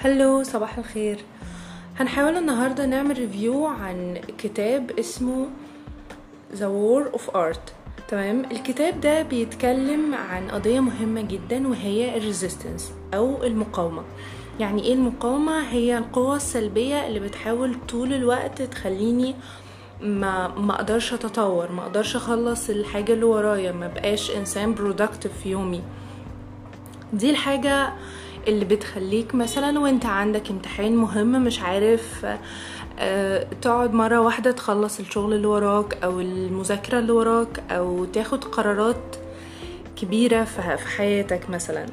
hello صباح الخير. هنحاول النهاردة نعمل review عن كتاب اسمه The War of Art. تمام؟ الكتاب ده بيتكلم عن قضية مهمة جدا وهي ال resistance أو المقاومة. يعني إيه المقاومة؟ هي القوة السلبية اللي بتحاول طول الوقت تخليني ما ما أقدرش أتطور ما أقدرش أخلص الحاجة اللي ورايا ما بقاش إنسان productive في يومي. دي الحاجة اللي بتخليك مثلا وانت عندك امتحان مهم مش عارف آه، تقعد مرة واحدة تخلص الشغل اللي وراك أو المذاكرة اللي وراك أو تاخد قرارات كبيرة في في حياتك مثلا.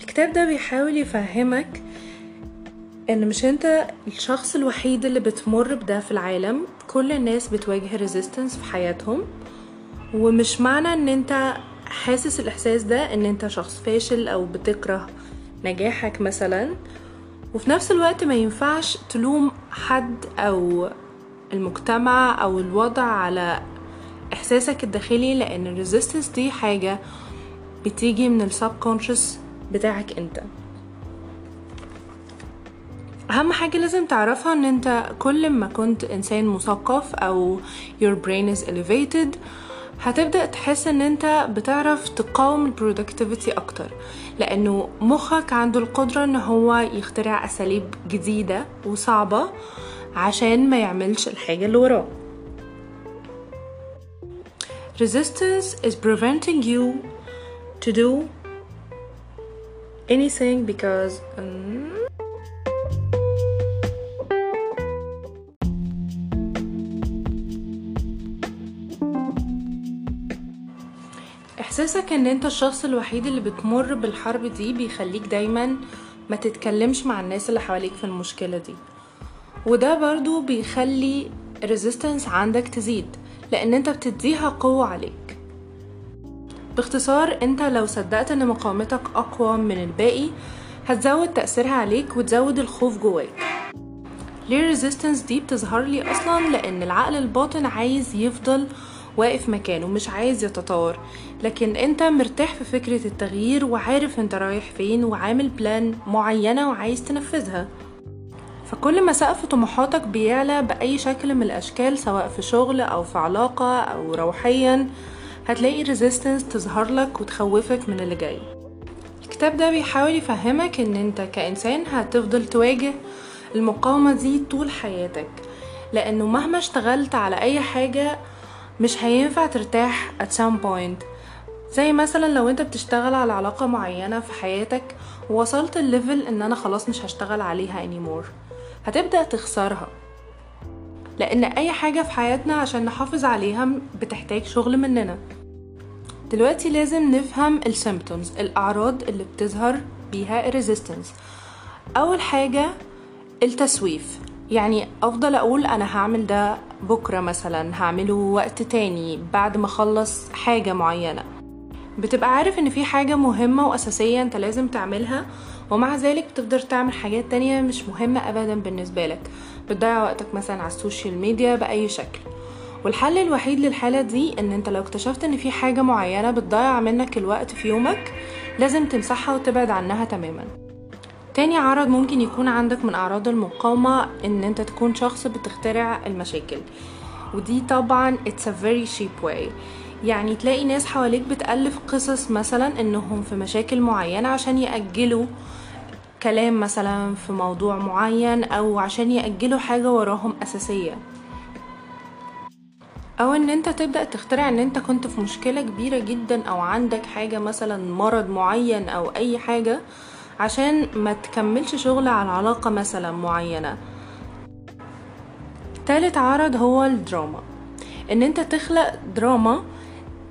الكتاب ده بيحاول يفهمك إن مش أنت الشخص الوحيد اللي بتمر بده في العالم كل الناس بتواجه resistance في حياتهم. ومش معنى إن أنت حاسس الإحساس ده إن أنت شخص فاشل أو بتكره نجاحك مثلا. وفي نفس الوقت ما ينفعش تلوم حد أو المجتمع أو الوضع على إحساسك الداخلي لأن ال resistance دي حاجة بتيجي من ال subconscious بتاعك أنت. أهم حاجة لازم تعرفها إن أنت كل ما كنت إنسان مثقف أو your brain is elevated هتبدأ تحس إن أنت بتعرف تقاوم البرودكتيفيتي أكتر. لأنه مخك عنده القدرة إن هو يخترع أساليب جديدة وصعبة عشان ما يعملش الحاجة اللي وراه. Resistance is preventing you to do anything because um, إحساسك إن أنت الشخص الوحيد اللي بتمر بالحرب دي بيخليك دايما ما تتكلمش مع الناس اللي حواليك في المشكلة دي. وده برضو بيخلي ال resistance عندك تزيد لأن أنت بتديها قوة عليك. باختصار أنت لو صدقت إن مقاومتك أقوى من الباقي هتزود تأثيرها عليك وتزود الخوف جواك. ليه ال resistance دي بتظهر لي أصلا؟ لأن العقل الباطن عايز يفضل واقف مكانه مش عايز يتطور. لكن انت مرتاح في فكرة التغيير وعارف انت رايح فين وعامل plan معينة وعايز تنفذها. فكل ما سقف طموحاتك بيعلى بأي شكل من الأشكال سواء في شغل أو في علاقة أو روحيا هتلاقي ريزيستنس تظهر لك وتخوفك من اللي جاي. الكتاب ده بيحاول يفهمك إن أنت كإنسان هتفضل تواجه المقاومة دي طول حياتك. لأنه مهما اشتغلت على أي حاجة مش هينفع ترتاح at some point. زي مثلا لو أنت بتشتغل على علاقة معينة في حياتك ووصلت ال level إن أنا خلاص مش هشتغل عليها anymore. هتبدأ تخسرها. لأن أي حاجة في حياتنا عشان نحافظ عليها بتحتاج شغل مننا. دلوقتي لازم نفهم ال symptoms الأعراض اللي بتظهر بيها ال resistance أول حاجة التسويف. يعني أفضل أقول أنا هعمل ده بكرة مثلا هعمله وقت تاني بعد ما أخلص حاجة معينة. بتبقى عارف إن في حاجة مهمة وأساسية أنت لازم تعملها ومع ذلك بتقدر تعمل حاجات تانية مش مهمة ابدا بالنسبة لك. بتضيع وقتك مثلا على ال social media بأي شكل. والحل الوحيد للحالة دي إن أنت لو اكتشفت إن في حاجة معينة بتضيع منك الوقت في يومك لازم تمسحها وتبعد عنها تماما. تاني عرض ممكن يكون عندك من أعراض المقاومة إن أنت تكون شخص بتخترع المشاكل. ودي طبعا it's a very cheap way. يعني تلاقي ناس حواليك بتألف قصص مثلا إنهم في مشاكل معينة عشان يأجلوا كلام مثلا في موضوع معين أو عشان يأجلوا حاجة وراهم أساسية. أو إن أنت تبدأ تخترع إن أنت كنت في مشكلة كبيرة جدا أو عندك حاجة مثلا مرض معين أو أي حاجة عشان ما تكملش شغل على علاقة مثلا معينة. تالت عرض هو الدراما. إن أنت تخلق دراما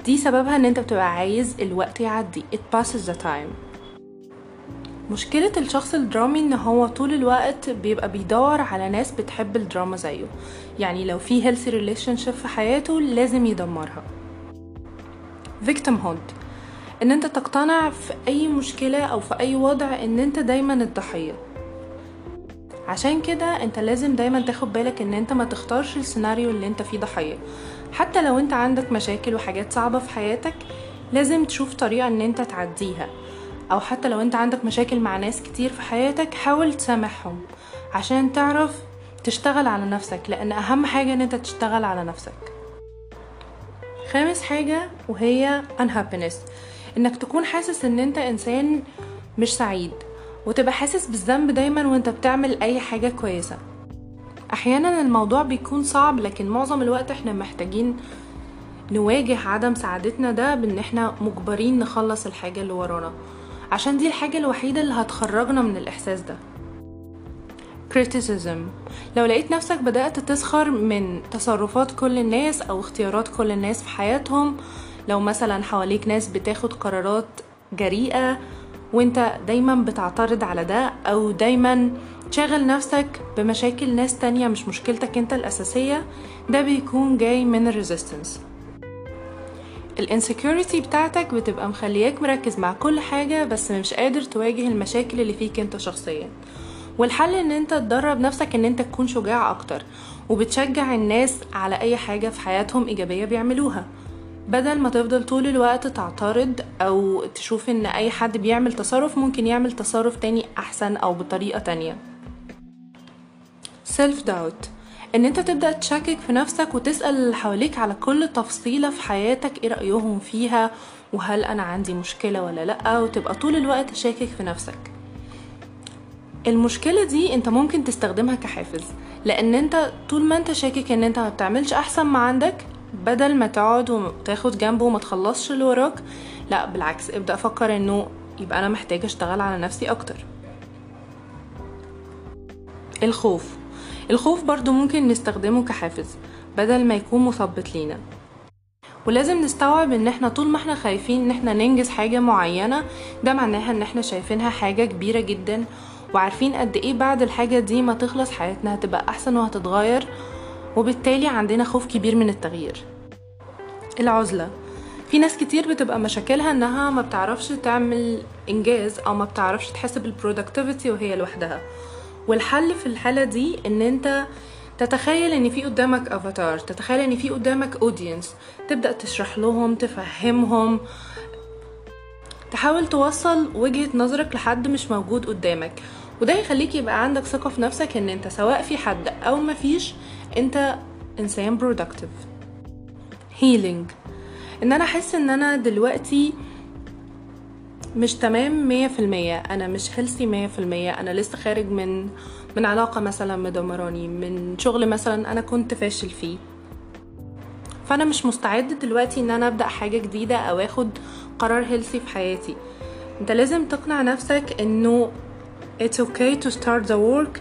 دي سببها إن أنت بتبقى عايز الوقت يعدي. It passes the time. مشكلة الشخص الدرامي إن هو طول الوقت بيبقى بيدور على ناس بتحب الدراما زيه. يعني لو في healthy relationship في حياته لازم يدمرها. Victimhood. إن أنت تقتنع في أي مشكلة أو في أي وضع إن أنت دايما الضحية. عشان كده أنت لازم دايما تاخد بالك إن أنت ما تختارش السيناريو اللي أنت فيه ضحية. حتى لو أنت عندك مشاكل وحاجات صعبة في حياتك لازم تشوف طريقة إن أنت تعديها. أو حتى لو أنت عندك مشاكل مع ناس كتير في حياتك حاول تسامحهم عشان تعرف تشتغل على نفسك لأن أهم حاجة إن أنت تشتغل على نفسك. خامس حاجة وهي unhappiness. إنك تكون حاسس إن أنت إنسان مش سعيد وتبقى حاسس بالذنب دايما وأنت بتعمل أي حاجة كويسة. أحيانا الموضوع بيكون صعب لكن معظم الوقت إحنا محتاجين نواجه عدم سعادتنا ده بإن إحنا مجبرين نخلص الحاجة اللي ورانا. عشان دي الحاجة الوحيدة اللي هتخرجنا من الإحساس ده. Criticism. لو لقيت نفسك بدأت تسخر من تصرفات كل الناس أو اختيارات كل الناس في حياتهم لو مثلا حواليك ناس بتاخد قرارات جريئة وانت دايما بتعترض على ده أو دايما تشغل نفسك بمشاكل ناس تانية مش مشكلتك انت الأساسية ده بيكون جاي من ال resistance ال insecurity بتاعتك بتبقى مخلياك مركز مع كل حاجة بس مش قادر تواجه المشاكل اللي فيك انت شخصيا. والحل إن انت تدرب نفسك إن انت تكون شجاع أكتر وبتشجع الناس على أي حاجة في حياتهم إيجابية بيعملوها. بدل ما تفضل طول الوقت تعترض أو تشوف إن أي حد بيعمل تصرف ممكن يعمل تصرف تاني أحسن أو بطريقة تانية. self doubt إن أنت تبدأ تشكك في نفسك وتسأل اللي حواليك على كل تفصيلة في حياتك إيه رأيهم فيها وهل أنا عندي مشكلة ولا لأ وتبقى طول الوقت شاكك في نفسك. المشكلة دي أنت ممكن تستخدمها كحافز لأن أنت طول ما أنت شاكك إن أنت ما بتعملش أحسن ما عندك بدل ما تقعد وتاخد جنبه وما تخلصش اللي وراك لا بالعكس ابدأ فكر إنه يبقى أنا محتاجة أشتغل على نفسي أكتر. الخوف. الخوف برضو ممكن نستخدمه كحافز بدل ما يكون مثبط لينا. ولازم نستوعب إن إحنا طول ما إحنا خايفين إن إحنا ننجز حاجة معينة ده معناها إن إحنا شايفينها حاجة كبيرة جدا وعارفين قد إيه بعد الحاجة دي ما تخلص حياتنا هتبقى أحسن وهتتغير وبالتالي عندنا خوف كبير من التغيير. العزلة. في ناس كتير بتبقى مشاكلها إنها ما بتعرفش تعمل إنجاز أو ما بتعرفش تحس بال productivity وهي لوحدها. والحل في الحالة دي إن أنت تتخيل إن في قدامك افاتار تتخيل إن في قدامك audience تبدأ تشرح لهم تفهمهم. تحاول توصل وجهة نظرك لحد مش موجود قدامك. وده يخليك يبقى عندك ثقة في نفسك إن أنت سواء في حد أو مفيش انت انسان productive. Healing. ان أنا احس ان أنا دلوقتي مش تمام مية في المية. أنا مش هيلثي مية في المية. أنا لسه خارج من من علاقة مثلا مدمراني من شغل مثلا أنا كنت فاشل فيه. فأنا مش مستعد دلوقتي إن أنا أبدأ حاجة جديدة أو أخد قرار healthy في حياتي. أنت لازم تقنع نفسك إنه it's okay to start the work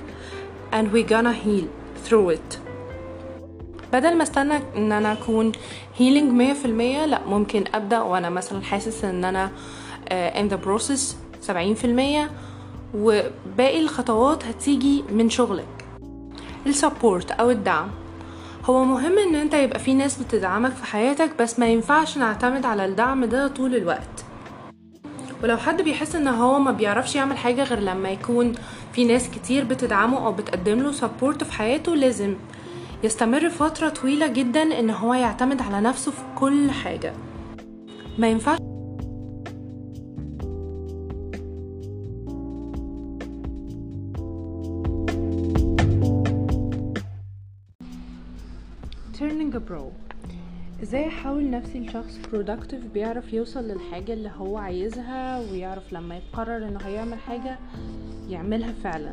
and we gonna heal through it. بدل ما استنى إن أنا أكون healing مية في المية لا ممكن أبدأ وأنا مثلا حاسس إن أنا in the process سبعين في وباقي الخطوات هتيجي من شغلك. ال support أو الدعم. هو مهم إن أنت يبقى في ناس بتدعمك في حياتك بس ما ينفعش نعتمد على الدعم ده طول الوقت. ولو حد بيحس إن هو ما بيعرفش يعمل حاجة غير لما يكون في ناس كتير بتدعمه أو بتقدم له support في حياته لازم يستمر فترة طويلة جدا إن هو يعتمد على نفسه في كل حاجة. ما ينفعش turning pro. إزاي أحول نفسي لشخص productive بيعرف يوصل للحاجة اللي هو عايزها ويعرف لما يقرر إنه هيعمل حاجة يعملها فعلا؟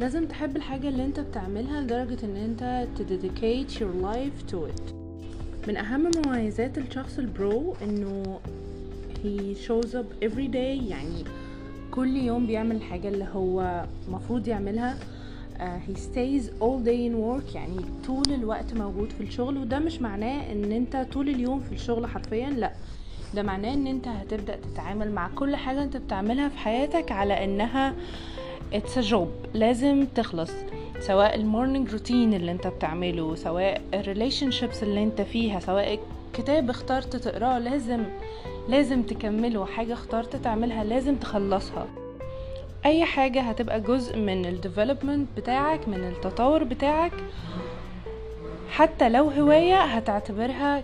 لازم تحب الحاجة اللي انت بتعملها لدرجة ان انت dedicate your life to it. من أهم مميزات الشخص البرو انه he shows up every day يعني كل يوم بيعمل الحاجة اللي هو مفروض يعملها. uh, he stays all day in work يعني طول الوقت موجود في الشغل. وده مش معناه ان انت طول اليوم في الشغل حرفيا لا. ده معناه ان انت هتبدأ تتعامل مع كل حاجة انت بتعملها في حياتك على إنها it's a job. لازم تخلص. سواء ال morning routine اللي انت بتعمله سواء ال relation اللي انت فيها سواء كتاب اخترت تقراه لازم لازم تكمله. حاجة اخترت تعملها لازم تخلصها. أي حاجة هتبقى جزء من ال development بتاعك من التطور بتاعك حتى لو هواية هتعتبرها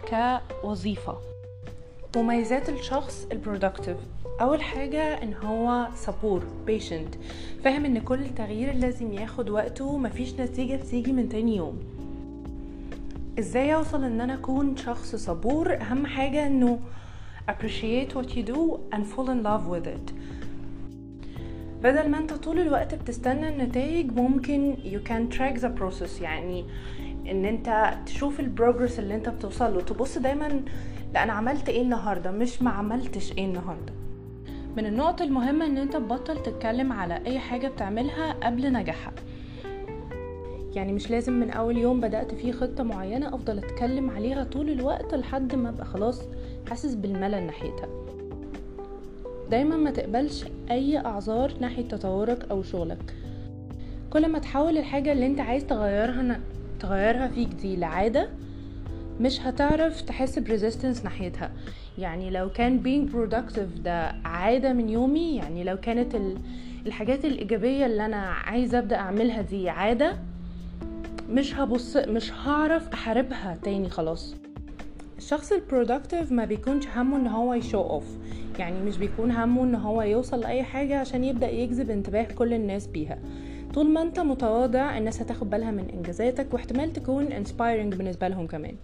كوظيفة. مميزات الشخص ال productive أول حاجة إن هو صبور patient. فاهم إن كل تغيير لازم ياخد وقته مفيش نتيجة بتيجي من تاني يوم. إزاي أوصل إن أنا أكون شخص صبور أهم حاجة إنه appreciate what you do and fall in love with it. بدل ما أنت طول الوقت بتستنى النتائج ممكن you can track the process. يعني إن أنت تشوف البروجرس اللي أنت بتوصل له. تبص دايما لأ أنا عملت إيه النهارده؟ مش ما عملتش إيه النهارده؟ من النقط المهمة إن أنت تبطل تتكلم على أي حاجة بتعملها قبل نجاحها. يعني مش لازم من أول يوم بدأت فيه خطة معينة أفضل أتكلم عليها طول الوقت لحد ما أبقى خلاص حاسس بالملل ناحيتها. دايما ما تقبلش أي أعذار ناحية تطورك أو شغلك. كل ما تحول الحاجة اللي أنت عايز تغيرها تغيرها فيك دي لعادة مش هتعرف تحس بريزيستنس ناحيتها. يعني لو كان being productive ده عادة من يومي يعني لو كانت الحاجات الإيجابية اللي أنا عايزة أبدأ أعملها دي عادة مش هبص مش هعرف أحاربها تاني خلاص. الشخص ال productive ما بيكونش همه إن هو ي show off يعني مش بيكون همه إن هو يوصل لأي حاجة عشان يبدأ يجذب انتباه كل الناس بيها. طول ما أنت متواضع الناس هتاخد بالها من إنجازاتك واحتمال تكون inspiring بالنسبة لهم كمان.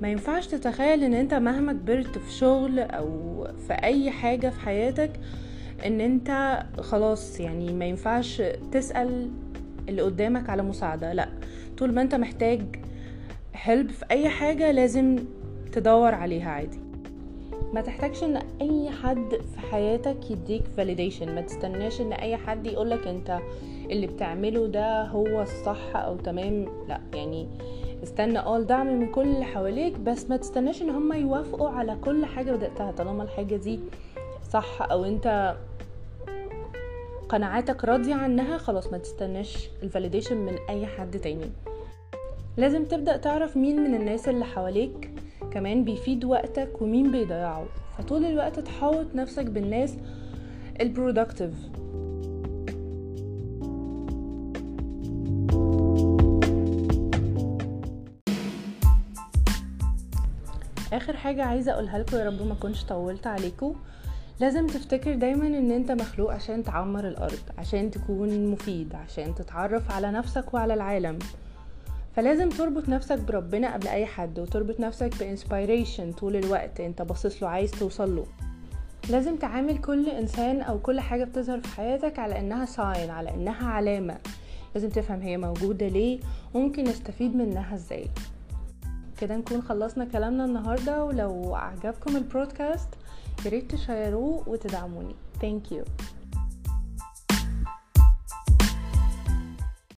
ما ينفعش تتخيل إن أنت مهما كبرت في شغل أو في أي حاجة في حياتك إن أنت خلاص يعني ما ينفعش تسأل اللي قدامك على مساعدة. لأ طول ما أنت محتاج حلب في أي حاجة لازم تدور عليها عادي. ما تحتاجش إن أي حد في حياتك يديك validation. ما تستناش إن أي حد يقولك أنت اللي بتعمله ده هو الصح أو تمام؟ لا يعني استنى. آه الدعم من كل اللي حواليك بس ما تستناش إن هم يوافقوا على كل حاجة بدأتها. طالما الحاجة دي صح أو أنت قناعاتك راضية عنها خلاص ما تستناش ال validation من أي حد تاني. لازم تبدأ تعرف مين من الناس اللي حواليك كمان بيفيد وقتك ومين بيضيعه. فطول الوقت تحاوط نفسك بالناس ال productive آخر حاجة عايزة أقولها لكم يا رب ما كنتش طولت عليكم. لازم تفتكر دايما إن أنت مخلوق عشان تعمر الأرض عشان تكون مفيد عشان تتعرف على نفسك وعلى العالم. فلازم تربط نفسك بربنا قبل أي حد وتربط نفسك ب inspiration طول الوقت أنت باصص له عايز توصل له. لازم تعامل كل إنسان أو كل حاجة بتظهر في حياتك على إنها sign على إنها علامة. لازم تفهم هي موجودة ليه وممكن نستفيد منها إزاي. كده نكون خلصنا كلامنا النهارده ولو عجبكم البودكاست ياريت تشيروه وتدعموني. ثانك يو